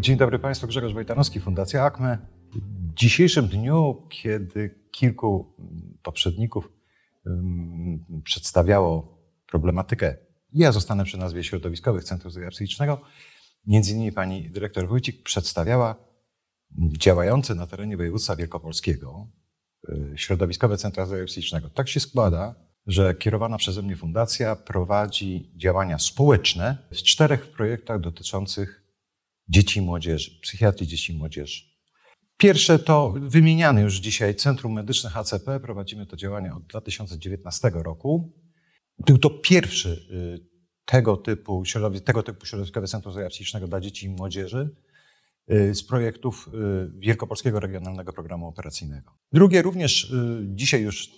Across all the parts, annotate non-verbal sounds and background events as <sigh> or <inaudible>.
Dzień dobry Państwu, Grzegorz Wojtanowski, Fundacja AKME. W dzisiejszym dniu, kiedy kilku poprzedników um, przedstawiało problematykę, ja zostanę przy nazwie Środowiskowych Centrów Zdrowia Psychicznego, między innymi pani dyrektor Wójcik przedstawiała działające na terenie województwa wielkopolskiego y, Środowiskowe Centra Zdrowia Psychicznego. Tak się składa, że kierowana przeze mnie fundacja prowadzi działania społeczne w czterech projektach dotyczących dzieci i młodzieży, psychiatrii dzieci i młodzieży. Pierwsze to wymieniane już dzisiaj Centrum Medyczne HCP. Prowadzimy to działanie od 2019 roku. Był to pierwszy y, tego typu, tego typu środowiskowe Centrum Psychicznego dla dzieci i młodzieży y, z projektów y, Wielkopolskiego Regionalnego Programu Operacyjnego. Drugie również dzisiaj już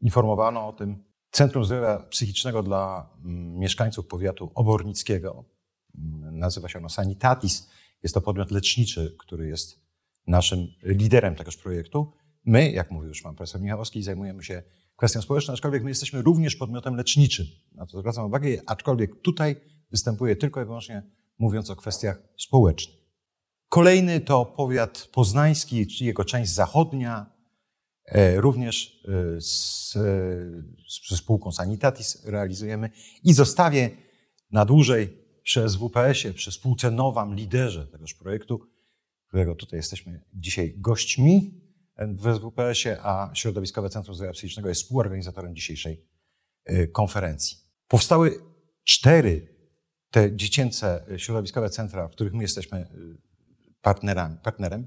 informowano o tym Centrum Zdrowia Psychicznego dla mm, mieszkańców powiatu obornickiego. Nazywa się ono Sanitatis. Jest to podmiot leczniczy, który jest naszym liderem tegoż projektu. My, jak mówił już pan profesor Michałowski, zajmujemy się kwestią społeczną, aczkolwiek my jesteśmy również podmiotem leczniczym. Na to zwracam uwagę, aczkolwiek tutaj występuje tylko i wyłącznie mówiąc o kwestiach społecznych. Kolejny to powiat poznański, czyli jego część zachodnia, e, również e, z, z spółką Sanitatis realizujemy i zostawię na dłużej przez WPS-ie, przy spółce liderze tegoż projektu, którego tutaj jesteśmy dzisiaj gośćmi w SWPS-ie, a Środowiskowe Centrum Zdrowia Psychicznego jest współorganizatorem dzisiejszej y, konferencji. Powstały cztery te dziecięce środowiskowe centra, w których my jesteśmy y, partnerami, partnerem.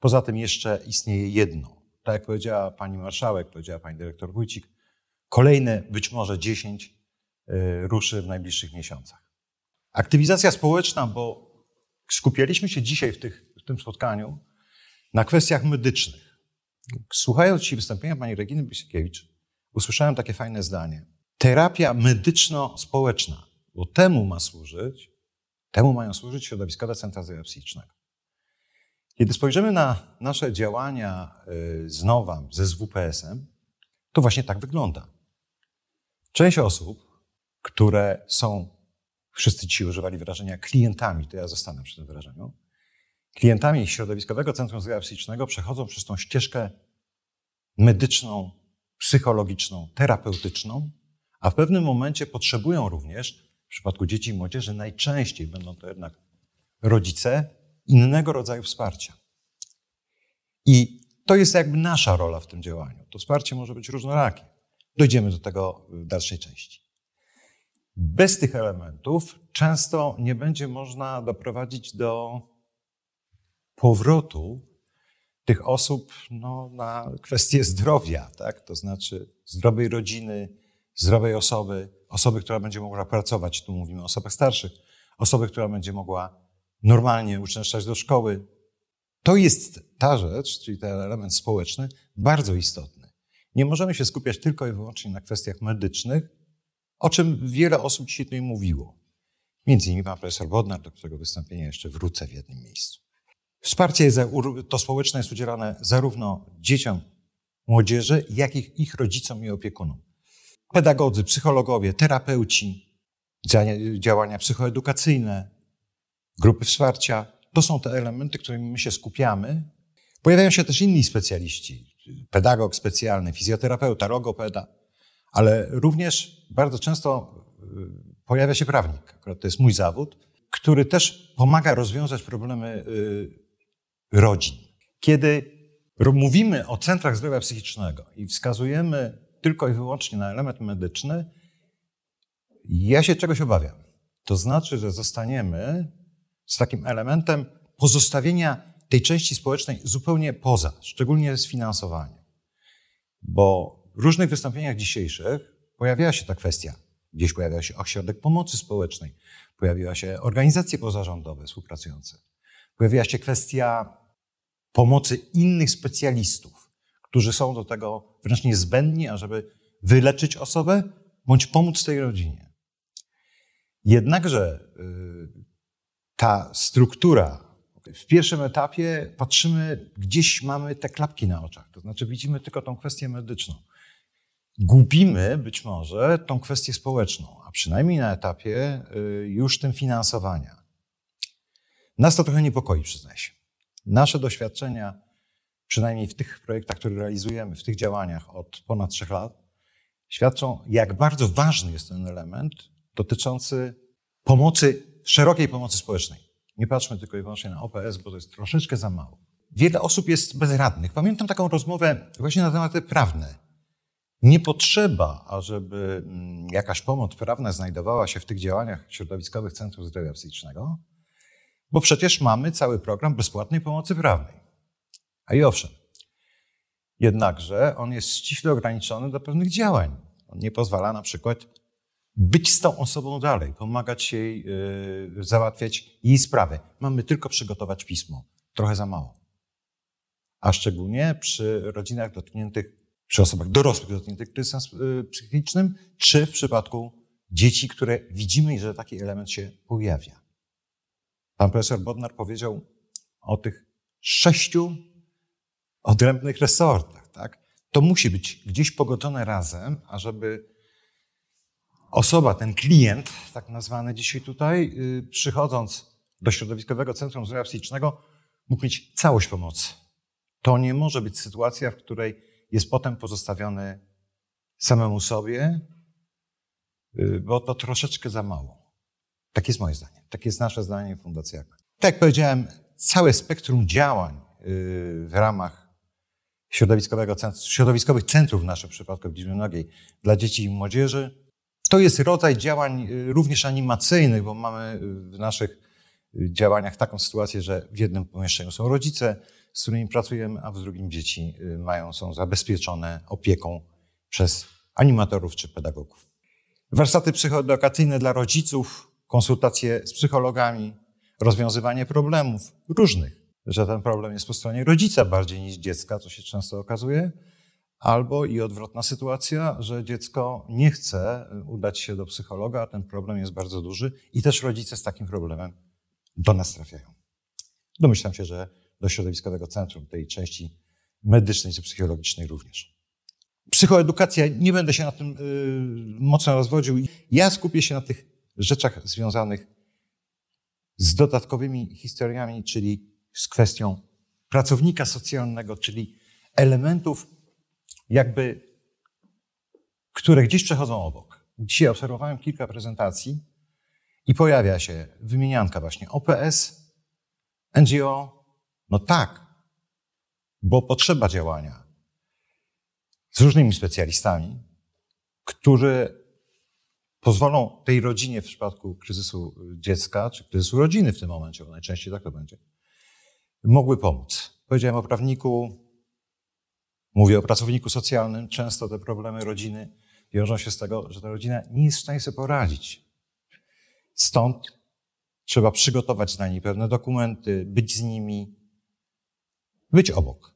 Poza tym jeszcze istnieje jedno. Tak jak powiedziała pani marszałek, powiedziała pani dyrektor Wójcik, kolejne być może dziesięć y, ruszy w najbliższych miesiącach. Aktywizacja społeczna, bo skupialiśmy się dzisiaj w, tych, w tym spotkaniu na kwestiach medycznych. Słuchając ci wystąpienia pani Reginy Bysikiewicz, usłyszałem takie fajne zdanie. Terapia medyczno-społeczna, bo temu ma służyć, temu mają służyć środowiskowe centra zdrowia psychicznego. Kiedy spojrzymy na nasze działania y, z NOWAM, ze SWPS-em, to właśnie tak wygląda. Część osób, które są wszyscy ci używali wyrażenia klientami, to ja zostanę przy tym wyrażeniu. Klientami środowiskowego Centrum Psychicznego przechodzą przez tą ścieżkę medyczną, psychologiczną, terapeutyczną, a w pewnym momencie potrzebują również, w przypadku dzieci i młodzieży, najczęściej będą to jednak rodzice, innego rodzaju wsparcia. I to jest jakby nasza rola w tym działaniu. To wsparcie może być różnorakie. Dojdziemy do tego w dalszej części. Bez tych elementów często nie będzie można doprowadzić do powrotu tych osób no, na kwestię zdrowia, tak? to znaczy zdrowej rodziny, zdrowej osoby, osoby, która będzie mogła pracować, tu mówimy o osobach starszych, osoby, która będzie mogła normalnie uczęszczać do szkoły. To jest ta rzecz, czyli ten element społeczny, bardzo istotny. Nie możemy się skupiać tylko i wyłącznie na kwestiach medycznych, o czym wiele osób dzisiaj tutaj mówiło. Między innymi pan profesor Bodnar, do którego wystąpienia jeszcze wrócę w jednym miejscu. Wsparcie to społeczne jest udzielane zarówno dzieciom, młodzieży, jak i ich rodzicom i opiekunom. Pedagodzy, psychologowie, terapeuci, działania psychoedukacyjne, grupy wsparcia to są te elementy, którymi my się skupiamy. Pojawiają się też inni specjaliści, pedagog specjalny, fizjoterapeuta, logopeda, ale również bardzo często y, pojawia się prawnik, akurat to jest mój zawód, który też pomaga rozwiązać problemy y, rodzin. Kiedy mówimy o centrach zdrowia psychicznego i wskazujemy tylko i wyłącznie na element medyczny, ja się czegoś obawiam. To znaczy, że zostaniemy z takim elementem pozostawienia tej części społecznej zupełnie poza, szczególnie z finansowaniem. Bo różnych wystąpieniach dzisiejszych pojawiała się ta kwestia. Gdzieś pojawiał się ośrodek pomocy społecznej, pojawiła się organizacje pozarządowe współpracujące. Pojawiła się kwestia pomocy innych specjalistów, którzy są do tego wręcz niezbędni, ażeby wyleczyć osobę bądź pomóc tej rodzinie. Jednakże y, ta struktura, w pierwszym etapie patrzymy, gdzieś mamy te klapki na oczach, to znaczy widzimy tylko tą kwestię medyczną. Gubimy być może tą kwestię społeczną, a przynajmniej na etapie y, już tym finansowania. Nas to trochę niepokoi, przyznaję się. Nasze doświadczenia, przynajmniej w tych projektach, które realizujemy, w tych działaniach od ponad trzech lat, świadczą, jak bardzo ważny jest ten element dotyczący pomocy, szerokiej pomocy społecznej. Nie patrzmy tylko i wyłącznie na OPS, bo to jest troszeczkę za mało. Wiele osób jest bezradnych. Pamiętam taką rozmowę właśnie na tematy prawne. Nie potrzeba, ażeby mm, jakaś pomoc prawna znajdowała się w tych działaniach środowiskowych Centrum Zdrowia Psychicznego, bo przecież mamy cały program bezpłatnej pomocy prawnej. A i owszem, jednakże on jest ściśle ograniczony do pewnych działań. On nie pozwala na przykład być z tą osobą dalej, pomagać jej yy, załatwiać jej sprawy. Mamy tylko przygotować pismo. Trochę za mało. A szczególnie przy rodzinach dotkniętych, przy osobach dorosłych dotkniętych kryzysem yy, psychicznym, czy w przypadku dzieci, które widzimy, że taki element się pojawia. Pan profesor Bodnar powiedział o tych sześciu odrębnych resortach. Tak? To musi być gdzieś pogodzone razem, ażeby osoba, ten klient, tak nazwany dzisiaj tutaj, yy, przychodząc do środowiskowego centrum zdrowia psychicznego, mógł mieć całość pomocy. To nie może być sytuacja, w której jest potem pozostawiony samemu sobie, yy, bo to troszeczkę za mało. Tak jest moje zdanie. Tak jest nasze zdanie Fundacji Akme. Tak jak powiedziałem, całe spektrum działań yy, w ramach środowiskowego, środowiskowych centrów w naszym przypadku w Liczbie Mnogiej dla dzieci i młodzieży to jest rodzaj działań y, również animacyjnych, bo mamy w naszych y, działaniach taką sytuację, że w jednym pomieszczeniu są rodzice, z którymi pracujemy, a w drugim dzieci y, mają, są zabezpieczone opieką przez animatorów czy pedagogów. Warsztaty psychoedukacyjne dla rodziców, konsultacje z psychologami, rozwiązywanie problemów różnych, że ten problem jest po stronie rodzica bardziej niż dziecka, co się często okazuje, Albo i odwrotna sytuacja, że dziecko nie chce udać się do psychologa, a ten problem jest bardzo duży i też rodzice z takim problemem do nas trafiają. Domyślam się, że do środowiskowego centrum, tej części medycznej czy psychologicznej również. Psychoedukacja, nie będę się na tym y, mocno rozwodził. Ja skupię się na tych rzeczach związanych z dodatkowymi historiami, czyli z kwestią pracownika socjalnego, czyli elementów jakby, które gdzieś przechodzą obok. Dzisiaj obserwowałem kilka prezentacji i pojawia się wymienianka właśnie OPS, NGO. No tak, bo potrzeba działania z różnymi specjalistami, którzy pozwolą tej rodzinie w przypadku kryzysu dziecka, czy kryzysu rodziny w tym momencie, bo najczęściej tak to będzie, mogły pomóc. Powiedziałem o prawniku, Mówię o pracowniku socjalnym. Często te problemy rodziny wiążą się z tego, że ta rodzina nie jest w stanie sobie poradzić. Stąd trzeba przygotować na niej pewne dokumenty, być z nimi, być obok.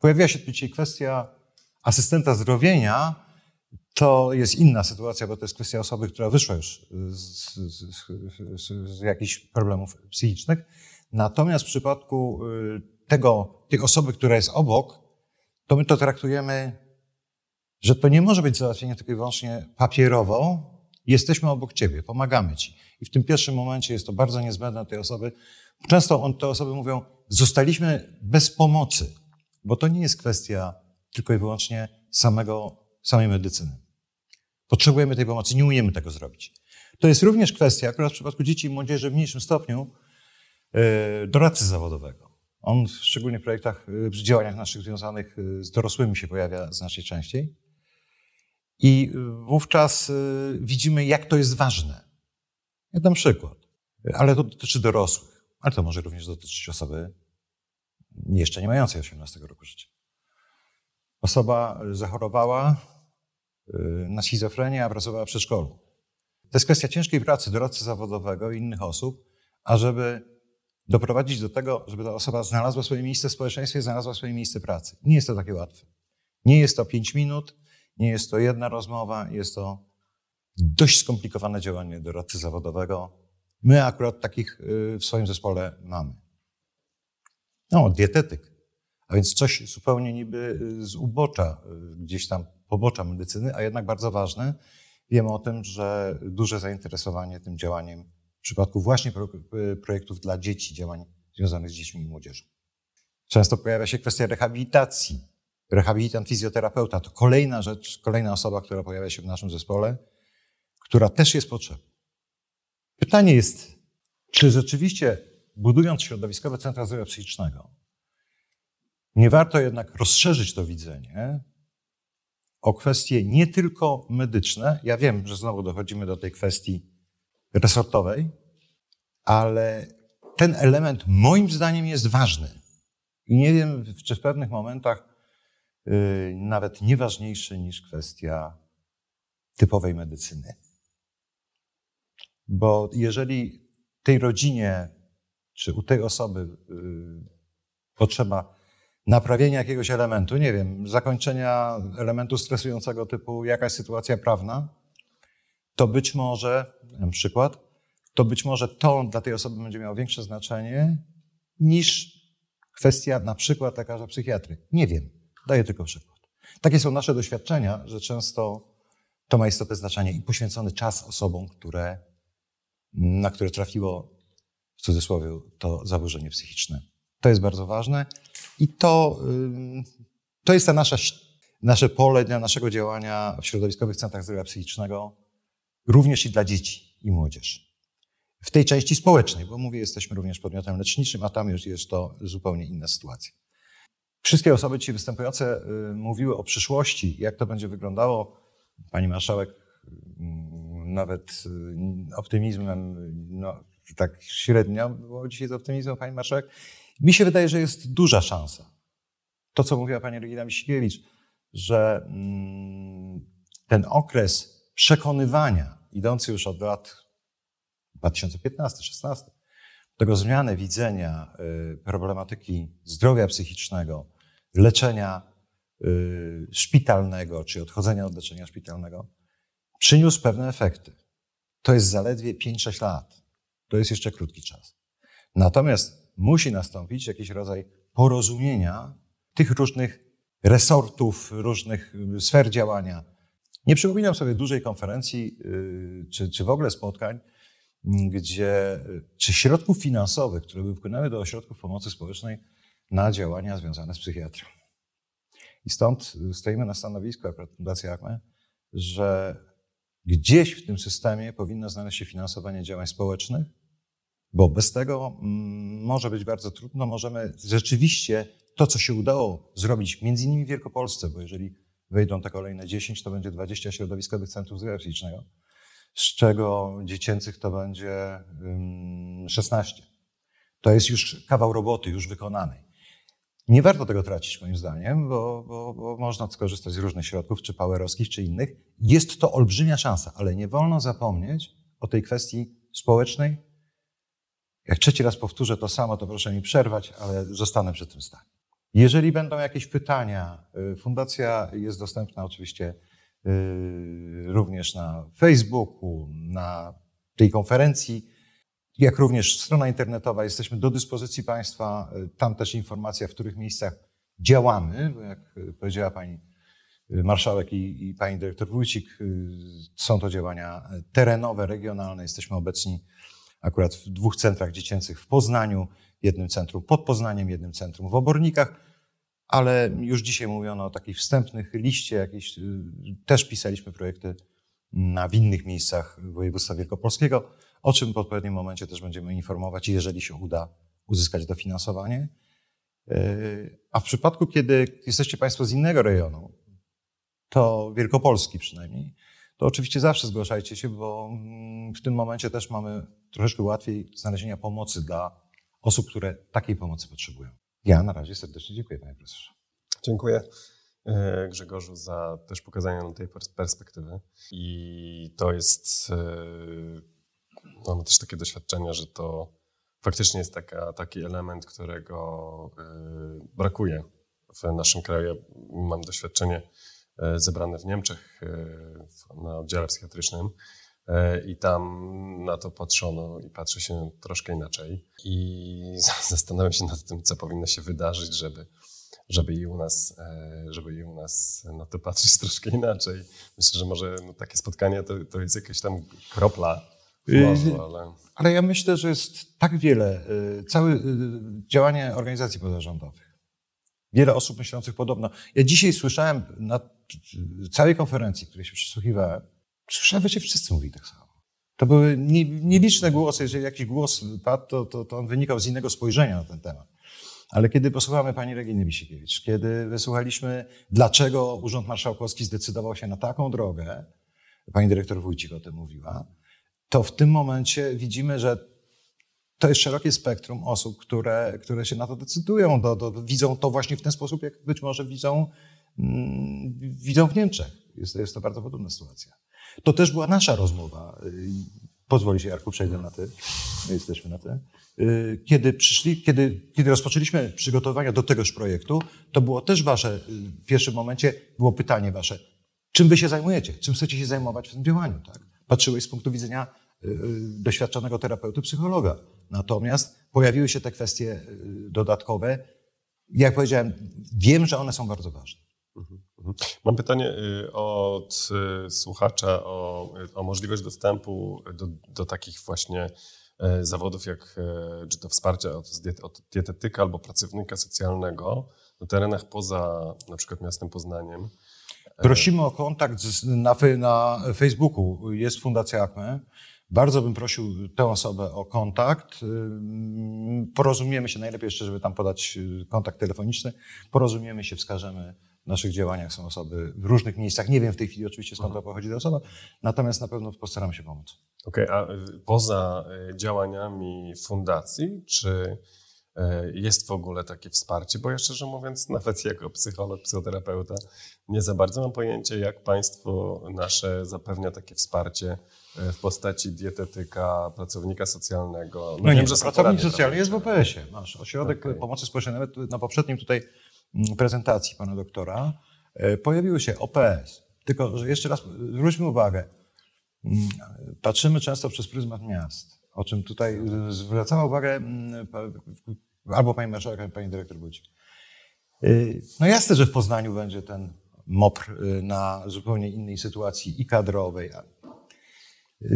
Pojawia się tu dzisiaj kwestia asystenta zdrowienia. To jest inna sytuacja, bo to jest kwestia osoby, która wyszła już z, z, z, z jakichś problemów psychicznych. Natomiast w przypadku y, tego, tej osoby, która jest obok, to my to traktujemy, że to nie może być załatwienie tylko i wyłącznie papierowo. Jesteśmy obok ciebie, pomagamy ci. I w tym pierwszym momencie jest to bardzo niezbędne tej osoby. Często on, te osoby mówią, zostaliśmy bez pomocy, bo to nie jest kwestia tylko i wyłącznie samego, samej medycyny. Potrzebujemy tej pomocy, nie umiemy tego zrobić. To jest również kwestia, akurat w przypadku dzieci i młodzieży w mniejszym stopniu, yy, doradcy zawodowego. On w projektach, y, w działaniach naszych związanych y, z dorosłymi się pojawia znacznie częściej. I wówczas widzimy, jak to jest ważne. Ja dam przykład, ale to dotyczy dorosłych, ale to może również dotyczyć osoby jeszcze nie mającej 18 roku życia. Osoba zachorowała na schizofrenię, a pracowała w przedszkolu. To jest kwestia ciężkiej pracy doradcy zawodowego i innych osób, ażeby doprowadzić do tego, żeby ta osoba znalazła swoje miejsce w społeczeństwie, znalazła swoje miejsce pracy. Nie jest to takie łatwe. Nie jest to pięć minut, nie jest to jedna rozmowa, jest to dość skomplikowane działanie doradcy zawodowego. My akurat takich y, w swoim zespole mamy. No, dietetyk. A więc coś zupełnie niby y, z ubocza, y, gdzieś tam pobocza medycyny, a jednak bardzo ważne. Wiemy o tym, że duże zainteresowanie tym działaniem w przypadku właśnie projektów dla dzieci, działań związanych z dziećmi i młodzieżą. Często pojawia się kwestia rehabilitacji. Rehabilitant, fizjoterapeuta to kolejna rzecz, kolejna osoba, która pojawia się w naszym zespole, która też jest potrzebna. Pytanie jest, czy rzeczywiście budując środowiskowe centra zdrowia psychicznego, nie warto jednak rozszerzyć to widzenie o kwestie nie tylko medyczne. Ja wiem, że znowu dochodzimy do tej kwestii resortowej, ale ten element moim zdaniem jest ważny. I nie wiem, czy w pewnych momentach yy, nawet nieważniejszy niż kwestia typowej medycyny. Bo jeżeli tej rodzinie, czy u tej osoby yy, potrzeba naprawienia jakiegoś elementu, nie wiem, zakończenia elementu stresującego typu jakaś sytuacja prawna, to być może, na przykład, to być może to dla tej osoby będzie miało większe znaczenie niż kwestia na przykład lekarza psychiatry. Nie wiem, daję tylko przykład. Takie są nasze doświadczenia, że często to ma istotne znaczenie i poświęcony czas osobom, które, na które trafiło w cudzysłowie to zaburzenie psychiczne. To jest bardzo ważne i to, to jest ta nasza, nasze pole dla naszego działania w środowiskowych centrach zdrowia psychicznego, również i dla dzieci i młodzieży. W tej części społecznej, bo mówię, jesteśmy również podmiotem leczniczym, a tam już jest to zupełnie inna sytuacja. Wszystkie osoby ci występujące y, mówiły o przyszłości, jak to będzie wyglądało. Pani marszałek nawet y, optymizmem, no, tak średnio było dzisiaj z optymizmem pani marszałek. Mi się wydaje, że jest duża szansa. To, co mówiła pani Regina Misikiewicz, że mm, ten okres przekonywania, idący już od lat 2015-16, tego zmiany widzenia y, problematyki zdrowia psychicznego, leczenia y, szpitalnego, czy odchodzenia od leczenia szpitalnego, przyniósł pewne efekty. To jest zaledwie 5-6 lat. To jest jeszcze krótki czas. Natomiast musi nastąpić jakiś rodzaj porozumienia tych różnych resortów, różnych y, sfer działania. Nie przypominam sobie dużej konferencji, y, czy, czy w ogóle spotkań, gdzie, czy środków finansowych, które by wpłynęły do ośrodków pomocy społecznej na działania związane z psychiatrią. I stąd stoimy na stanowisku, akurat Fundacja ACME, że gdzieś w tym systemie powinno znaleźć się finansowanie działań społecznych, bo bez tego mm, może być bardzo trudno. Możemy rzeczywiście to, co się udało zrobić, między innymi w Wielkopolsce, bo jeżeli wejdą te kolejne 10, to będzie 20 środowiskowych centrów psychicznego, z czego dziecięcych to będzie 16. To jest już kawał roboty, już wykonanej. Nie warto tego tracić, moim zdaniem, bo, bo, bo można skorzystać z różnych środków, czy powerowskich, czy innych. Jest to olbrzymia szansa, ale nie wolno zapomnieć o tej kwestii społecznej, jak trzeci raz powtórzę to samo, to proszę mi przerwać, ale zostanę przy tym stanie. Jeżeli będą jakieś pytania, y, fundacja jest dostępna oczywiście y, również na Facebooku, na tej konferencji, jak również strona internetowa. Jesteśmy do dyspozycji Państwa. Tam też informacja, w których miejscach działamy, bo jak powiedziała Pani Marszałek i, i Pani Dyrektor Wójcik, są to działania terenowe, regionalne. Jesteśmy obecni akurat w dwóch centrach dziecięcych w Poznaniu, jednym centrum pod Poznaniem, jednym centrum w Obornikach, ale już dzisiaj mówiono o takich wstępnych liście, jakieś, też pisaliśmy projekty na w innych miejscach województwa wielkopolskiego, o czym w odpowiednim momencie też będziemy informować, jeżeli się uda uzyskać dofinansowanie. Y, a w przypadku, kiedy jesteście Państwo z innego rejonu, to Wielkopolski przynajmniej, to oczywiście zawsze zgłaszajcie się, bo mm, w tym momencie też mamy troszeczkę łatwiej znalezienia pomocy dla osób, które takiej pomocy potrzebują. Ja na razie serdecznie dziękuję, panie profesorze. Dziękuję e, Grzegorzu za też pokazanie nam tej perspektywy. I to jest, e, mamy też takie doświadczenia, że to faktycznie jest taka, taki element, którego y, brakuje w naszym kraju. Mam doświadczenie y, zebrane w Niemczech y, na oddziale psychiatrycznym i tam na to patrzono i patrzy się troszkę inaczej. I <laughs> zastanawiam się nad tym, co powinno się wydarzyć, żeby, żeby i u nas, żeby i u nas na to patrzeć <laughs> troszkę inaczej. Myślę, że może no, takie spotkanie to, to jest jakaś tam kropla morzu, ale... Ale ja myślę, że jest tak wiele, y, całe y, działanie organizacji pozarządowych. Wiele osób myślących podobno. Ja dzisiaj słyszałem na całej konferencji, której się przysłuchiwałem, słyszałem, że wszyscy mówili tak samo. To były nieliczne głosy. Jeżeli jakiś głos padł, to, to, to on wynikał z innego spojrzenia na ten temat. Ale kiedy posłuchamy pani Reginy Wisikiewicz, kiedy wysłuchaliśmy, dlaczego Urząd Marszałkowski zdecydował się na taką drogę, pani dyrektor Wójcik o tym mówiła, to w tym momencie widzimy, że to jest szerokie spektrum osób, które, które się na to decydują, do, do, widzą to właśnie w ten sposób, jak być może widzą, mm, widzą w Niemczech. Jest, jest to bardzo podobna sytuacja. To też była nasza rozmowa. Pozwoli się, Jarku, przejdę na ty. My jesteśmy na ty. Kiedy przyszli, kiedy, kiedy rozpoczęliśmy przygotowania do tegoż projektu, to było też wasze, w pierwszym momencie było pytanie wasze, czym wy się zajmujecie? Czym chcecie się zajmować w tym działaniu, tak? Patrzyłeś z punktu widzenia Y, y, doświadczonego terapeuty, psychologa. Natomiast pojawiły się te kwestie y, dodatkowe. Jak powiedziałem, wiem, że one są bardzo ważne. Mhm, mhm. Mam pytanie od słuchacza o, o możliwość dostępu do, do takich właśnie e, zawodów, jak e, czy to wsparcie od, od dietetyka albo pracownika socjalnego na terenach poza na przykład miastem Poznaniem. Prosimy o kontakt z, na, na Facebooku. Jest Fundacja ACME. Bardzo bym prosił tę osobę o kontakt. Porozumiemy się, najlepiej jeszcze, żeby tam podać y, kontakt telefoniczny. Porozumiemy się, wskażemy w naszych działaniach. Są osoby w różnych miejscach. Nie wiem w tej chwili oczywiście skąd to pochodzi ta osoba, natomiast na pewno postaramy się pomóc. Okej, okay, a poza y, działaniami fundacji, czy jest w ogóle takie wsparcie? Bo ja szczerze mówiąc, <laughs> nawet jako psycholog, psychoterapeuta, nie za bardzo mam pojęcie, jak państwo nasze zapewnia takie wsparcie w postaci dietetyka, pracownika socjalnego. No, no wiem, nie, że pracownik socjalny jest w OPS-ie. Masz ośrodek okay. pomocy społecznej. Nawet na poprzednim tutaj mm, prezentacji pana doktora e, pojawiły się OPS. Tylko, że jeszcze raz zwróćmy uwagę. Mm, patrzymy często przez pryzmat miast, o czym tutaj zwracała uwagę mm, albo pani marszałek, albo pani dyrektor Budzi. E, no jasne, że w Poznaniu będzie ten MOPR e, na zupełnie innej sytuacji i kadrowej,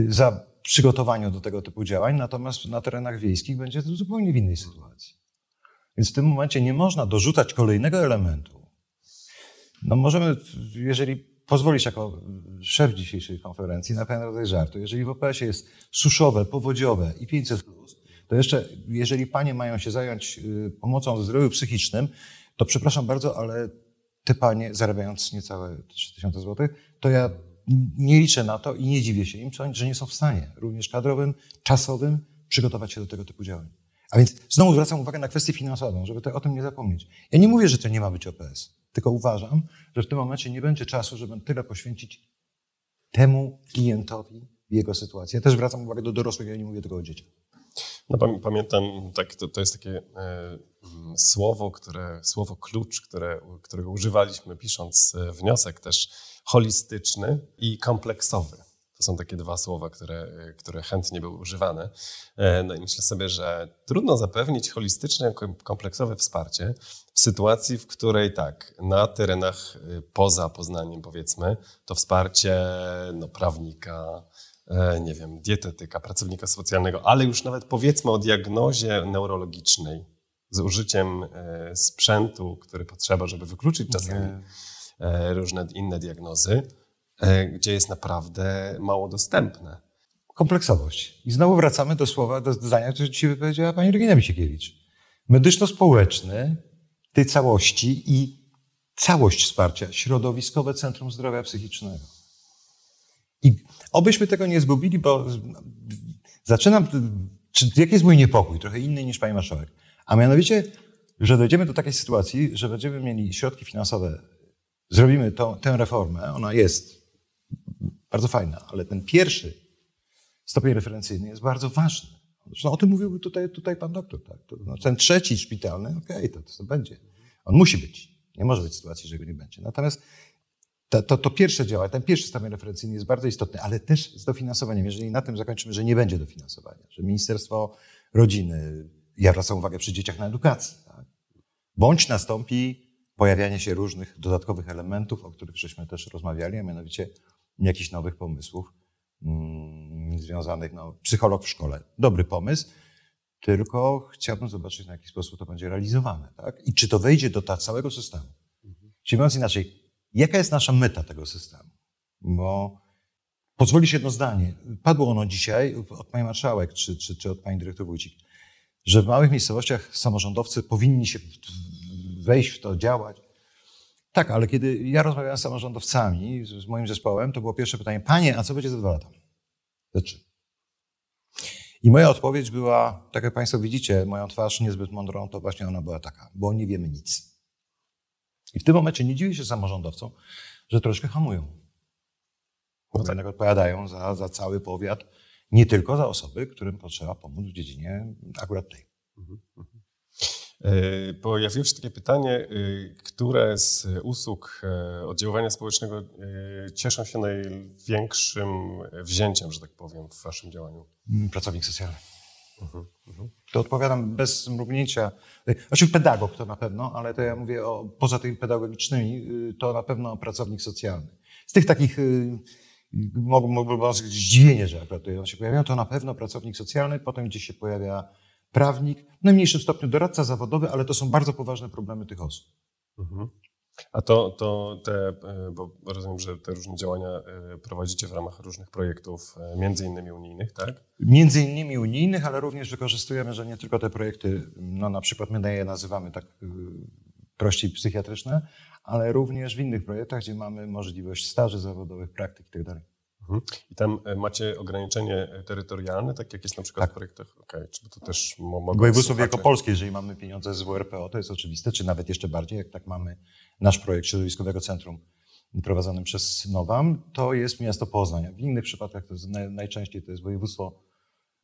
za przygotowaniu do tego typu działań, natomiast na terenach wiejskich będzie to zupełnie w innej sytuacji. Więc w tym momencie nie można dorzucać kolejnego elementu. No możemy, jeżeli pozwolisz jako szef dzisiejszej konferencji na pewien rodzaj żartu, jeżeli w OPS-ie jest suszowe, powodziowe i 500+, plus, to jeszcze, jeżeli panie mają się zająć y, pomocą w zdrowiu psychicznym, to przepraszam bardzo, ale te panie zarabiając niecałe 3000 zł, to ja nie liczę na to i nie dziwię się im, że nie są w stanie, również kadrowym, czasowym, przygotować się do tego typu działań. A więc znowu zwracam uwagę na kwestię finansową, żeby to, o tym nie zapomnieć. Ja nie mówię, że to nie ma być OPS, tylko uważam, że w tym momencie nie będzie czasu, żeby tyle poświęcić temu klientowi w jego sytuacji. Ja też zwracam uwagę do dorosłych, ja nie mówię tylko o dzieciach. No, pamiętam, tak, to, to jest takie e, słowo, które, słowo klucz, które, którego używaliśmy pisząc e, wniosek też holistyczny i kompleksowy. To są takie dwa słowa, które, które chętnie były używane. E, no i myślę sobie, że trudno zapewnić holistyczne, kompleksowe wsparcie w sytuacji, w której tak, na terenach e, poza Poznaniem powiedzmy, to wsparcie no, prawnika, e, nie wiem, dietetyka, pracownika socjalnego, ale już nawet powiedzmy o diagnozie neurologicznej z użyciem sprzętu, który potrzeba, żeby wykluczyć czasami nie E, różne inne diagnozy, e, gdzie jest naprawdę mało dostępne. Kompleksowość. I znowu wracamy do słowa, do zdania, które dzisiaj wypowiedziała pani Regina Misikiewicz. Medyczno-społeczny tej całości i całość wsparcia, środowiskowe Centrum Zdrowia Psychicznego. I obyśmy tego nie zgubili, bo zaczynam, czy, jaki jest mój niepokój, trochę inny niż pani marszałek, a mianowicie, że dojdziemy do takiej sytuacji, że będziemy mieli środki finansowe zrobimy tę reformę, ona jest bardzo fajna, ale ten pierwszy stopień referencyjny jest bardzo ważny. Zresztą o tym mówił tutaj, tutaj pan doktor. Tak? To, no, ten trzeci szpitalny, okej, okay, to, to będzie. On musi być. Nie może być sytuacji, że go nie będzie. Natomiast to, to, to, pierwsze działanie, ten pierwszy stawień referencyjny jest bardzo istotny, ale też z dofinansowaniem. Jeżeli na tym zakończymy, że nie będzie dofinansowania, że Ministerstwo Rodziny, ja zwracam uwagę przy dzieciach na edukację, tak? bądź nastąpi pojawianie się różnych dodatkowych elementów, o których żeśmy też rozmawiali, a mianowicie jakichś nowych pomysłów mm, związanych, no, psycholog w szkole. Dobry pomysł, tylko chciałbym zobaczyć, na jaki sposób to będzie realizowane, tak? I czy to wejdzie do całego systemu. Mhm. Czyli mówiąc inaczej, jaka jest nasza meta tego systemu? Bo pozwolisz jedno zdanie. Padło ono dzisiaj od pani marszałek, czy, czy, czy od pani dyrektor Wójcik, że w małych miejscowościach samorządowcy powinni się wejść w to, działać. Tak, ale kiedy ja rozmawiałem z samorządowcami, z moim zespołem, to było pierwsze pytanie, panie, a co będzie za dwa lata? Za trzy. I moja odpowiedź była, tak jak Państwo widzicie, moją twarz niezbyt mądrą, to właśnie ona była taka, bo nie wiemy nic. I w tym momencie nie dziwię się samorządowcom, że troszkę hamują. Bo tak. jednak odpowiadają za, za cały powiat, nie tylko za osoby, którym potrzeba pomóc w dziedzinie akurat tej. Mhm, mhm. Pojawiło się takie pytanie, e, które z usług e, oddziaływania społecznego cieszą się największym wzięciem, że tak powiem, w Waszym działaniu? Mm, pracownik socjalny. Uh-huh, uh-huh. To odpowiadam bez mrugnięcia. Znaczy pedagog to na pewno, ale to ja mówię o, poza tymi pedagogicznymi, to na pewno pracownik socjalny. Z tych takich mogłoby być zdziwienie, że akurat on się pojawiają, to na pewno pracownik socjalny, potem gdzieś się pojawia prawnik, w najmniejszym stopniu doradca zawodowy, ale to są bardzo poważne problemy tych osób. Mhm. A to, to te, e, bo rozumiem, że te różne działania e, prowadzicie w ramach różnych projektów, e, między innymi unijnych, tak? Między innymi unijnych, ale również wykorzystujemy, że nie tylko te projekty, no na przykład my je nazywamy tak prościej psychiatryczne, ale również w innych projektach, gdzie mamy możliwość staży zawodowych, praktyk itd. Mhm. I tam e, macie ograniczenie terytorialne, tak jak jest na przykład tak. w projektach? Okay. czy to też mogą Województwo Wielkopolskie, jeżeli mamy pieniądze z WRPO, to jest oczywiste, czy nawet jeszcze bardziej, jak tak mamy nasz projekt Środowiskowego Centrum prowadzony przez Nowam, to jest miasto Poznań. W innych przypadkach to najczęściej to jest województwo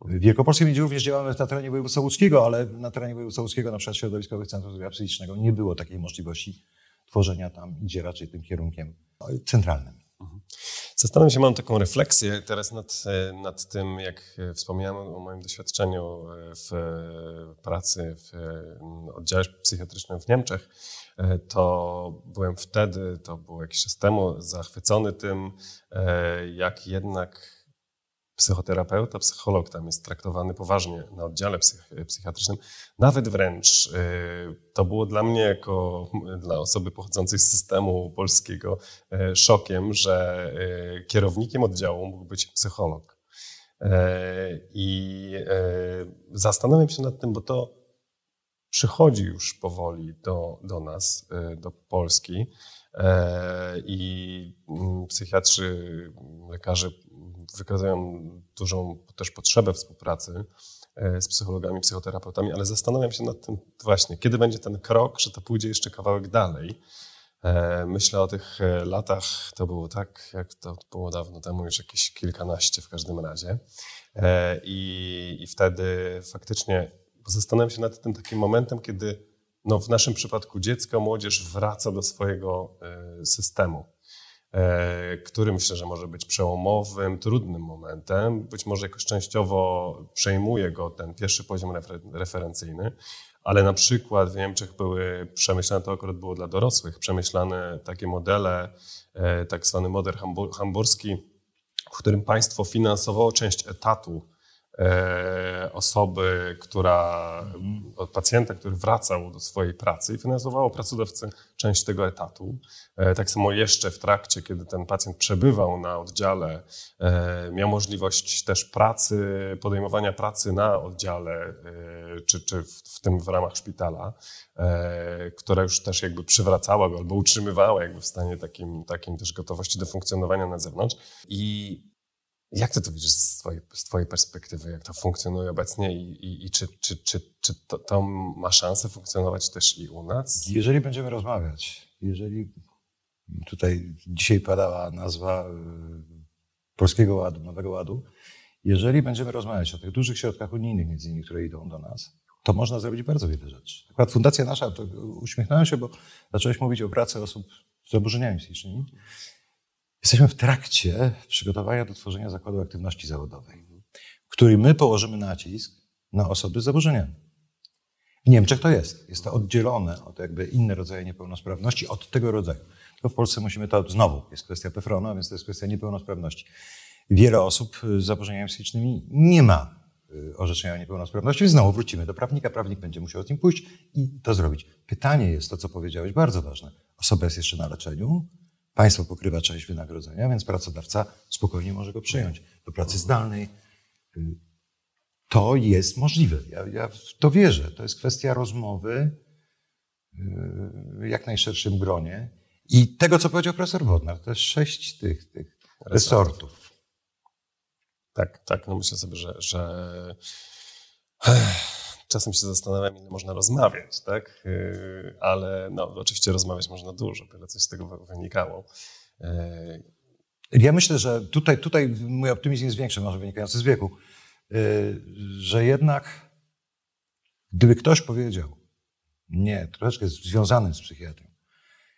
Wielkopolskie, gdzie również działamy na terenie województwa łódzkiego, ale na terenie województwa łódzkiego, na przykład Środowiskowych Centrum Zdrowia Psychicznego, nie było takiej możliwości tworzenia tam, idzie raczej tym kierunkiem centralnym. Mhm. Zastanawiam się, mam taką refleksję teraz nad, e, nad tym, jak e, wspomniałem o moim doświadczeniu e, w pracy w oddziale psychiatrycznym w Niemczech. To byłem wtedy, to było jakiś czas temu, zachwycony tym, jak jednak psychoterapeuta, psycholog tam jest traktowany poważnie na oddziale psych psychiatrycznym. Nawet wręcz y, to było dla mnie, jako dla osoby pochodzącej z systemu polskiego, y, szokiem, że y, kierownikiem oddziału mógł być psycholog. I zastanawiam się nad tym, bo to przychodzi już powoli do, do nas, do Polski. I mm, psychiatrzy, lekarze wykazują dużą też potrzebę współpracy e, z psychologami, psychoterapeutami, ale zastanawiam się nad tym właśnie, kiedy będzie ten krok, że to pójdzie jeszcze kawałek dalej. E, myślę o tych e, latach, to było tak, jak to było dawno temu, już jakieś kilkanaście w każdym razie. I, i wtedy faktycznie zastanawiam się nad tym takim momentem, kiedy no w naszym przypadku dziecko, młodzież wraca do swojego systemu który myślę, że może być przełomowym, trudnym momentem. Być może jakoś częściowo przejmuje go ten pierwszy poziom referencyjny, ale na przykład w Niemczech były przemyślane, to akurat było dla dorosłych, przemyślane takie modele, e, tak zwany model hamburski, w którym państwo finansowało część etatu E, osoby, która, pacjenta, który wracał do swojej pracy i finansowało pracodawcy część tego etatu. E, tak samo jeszcze w trakcie, kiedy ten pacjent przebywał na oddziale, e, miał możliwość też pracy, podejmowania pracy na oddziale, czy, czy w, tym w ramach szpitala, która już też jakby przywracała go albo utrzymywała jakby w stanie takim, takim też gotowości do funkcjonowania na zewnątrz. I jak ty to widzisz z twojej, z twojej perspektywy, jak to funkcjonuje obecnie i, i, i czy, czy, czy, czy to, to, ma szansę funkcjonować też i u nas? Jeżeli będziemy rozmawiać, jeżeli tutaj dzisiaj padała nazwa y, Polskiego Ładu, Nowego Ładu Jeżeli będziemy rozmawiać o tych dużych środkach unijnych, między innymi, które idą do nas, to można zrobić bardzo wiele rzeczy. Akurat fundacja nasza, to uśmiechnąłem się, bo zacząłeś mówić o pracy osób z zaburzeniami psychicznymi. Jesteśmy w trakcie przygotowania do tworzenia zakładu aktywności zawodowej, w którym my położymy nacisk na osoby z zaburzeniami. W Niemczech to jest. Jest to oddzielone od jakby inne rodzaje niepełnosprawności od tego rodzaju. To w Polsce musimy to znowu, jest kwestia PFRON-u, więc to jest kwestia niepełnosprawności. Wiele osób z zaburzeniami psychicznymi nie ma y, orzeczenia o niepełnosprawności, więc znowu wrócimy do prawnika, prawnik będzie musiał z nim pójść i to zrobić. Pytanie jest to, co powiedziałeś, bardzo ważne. Osoba jest jeszcze na leczeniu, państwo pokrywa część wynagrodzenia, więc pracodawca spokojnie może go przyjąć do pracy zdalnej. Y, to jest możliwe. Ja, ja w to wierzę. To jest kwestia rozmowy y, w jak najszerszym gronie. I tego, co powiedział profesor Wodnar, to jest sześć tych, tych resortów. Tak, tak. No myślę sobie, że, że czasem się zastanawiam, ile można rozmawiać, tak? Y, ale no, oczywiście rozmawiać można dużo, tyle coś z tego wynikało. Y, ja myślę, że tutaj, tutaj mój optymizm jest większy, może wynikający z wieku, y, że jednak gdyby ktoś powiedział, nie, troszeczkę związany z psychiatrią,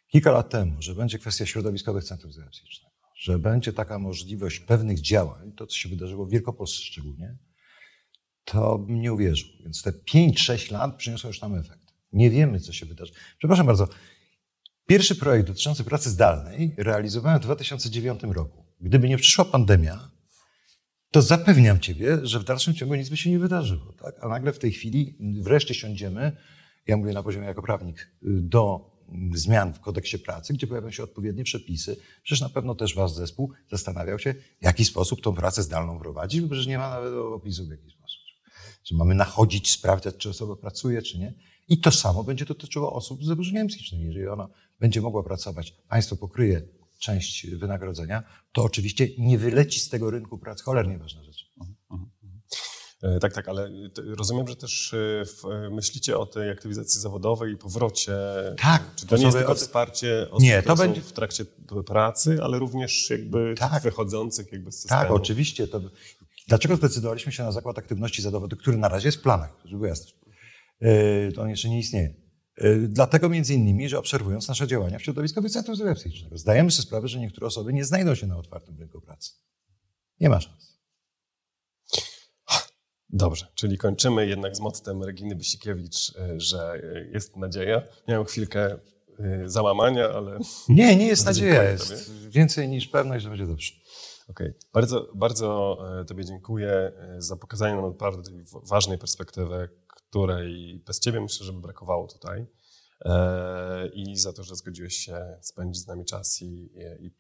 kilka lat temu, że będzie kwestia środowiskowych centrów psychicznego, że będzie taka możliwość pewnych działań, to co się wydarzyło w Wielkopolsce szczególnie, to nie uwierzył. Więc te 5-6 lat przyniosło już nam efekt. Nie wiemy, co się wydarzy. Przepraszam bardzo. Pierwszy projekt dotyczący pracy zdalnej realizowałem w 2009 roku. Gdyby nie przyszła pandemia, to zapewniam Ciebie, że w dalszym ciągu nic by się nie wydarzyło. Tak? A nagle w tej chwili wreszcie siądziemy, ja mówię na poziomie jako prawnik, do zmian w kodeksie pracy, gdzie pojawią się odpowiednie przepisy. Przecież na pewno też Wasz zespół zastanawiał się, w jaki sposób tą pracę zdalną prowadzić, bo przecież nie ma nawet opisu w jaki sposób. Czy mamy nachodzić, sprawdzać, czy osoba pracuje, czy nie. I to samo będzie dotyczyło osób z zaburzeniami psychicznymi. Jeżeli ona będzie mogła pracować, państwo pokryje część wynagrodzenia, to oczywiście nie wyleci z tego rynku pracy. Cholernie ważna rzecz. Mhm, mhm, mhm. E, tak, tak, ale rozumiem, że też e, myślicie o tej aktywizacji zawodowej i powrocie. Tak. Czy to nie jest tylko wsparcie osób, nie, to będzie w trakcie pracy, ale również jakby tak. wychodzących jakby z systemu? Tak, oczywiście. To Dlaczego zdecydowaliśmy się na zakład aktywności zawodowej, który na razie jest w planach, żeby jasność. To on jeszcze nie istnieje. E, dlatego między innymi, że obserwując nasze działania w środowiskowych centrum zdrowia psychicznego, zdajemy sobie sprawę, że niektóre osoby nie znajdą się na otwartym rynku pracy. Nie ma szans. Dobrze, czyli kończymy jednak z mottem Reginy Bysikiewicz, e, że jest nadzieja. Miałem chwilkę e, załamania, ale... Nie, nie jest <laughs> nadzieja. Jest więcej niż pewność, że będzie dobrze. Okej. Okay. Bardzo, bardzo e, Tobie dziękuję e, za pokazanie nam naprawdę tej ważnej perspektywy, której bez Ciebie myślę, że by brakowało tutaj. E, I za to, że zgodziłeś się spędzić z nami czas i, i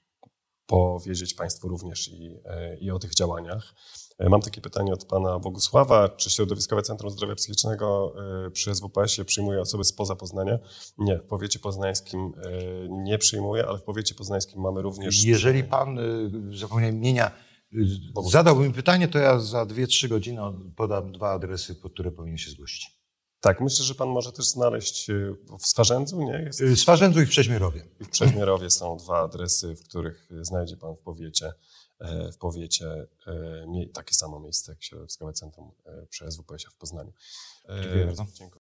powiedzieć Państwu również i, i o tych działaniach. E, mam takie pytanie od pana Bogusława. Czy Środowiskowe Centrum Zdrowia Psychicznego e, przy SWPS-ie przyjmuje osoby spoza Poznania? Nie, w powiecie poznańskim e, nie przyjmuje, ale w powiecie poznańskim mamy również... Jeżeli pan, zapomniałem imienia, zadałby mi pytanie, to ja za 2-3 godziny podam dwa adresy, pod które powinien się zgłosić. Tak, myślę, że pan może też znaleźć w Swarzędzu, nie? Jest... W Swarzędzu i w Przeźmierowie. I w Przeźmierowie są dwa adresy, w których znajdzie pan w powiecie w powiecie e, takie samo miejsce jak Środowiskowe Centrum e, przy SWPS w Poznaniu. Dziękuję bardzo. Dziękuję.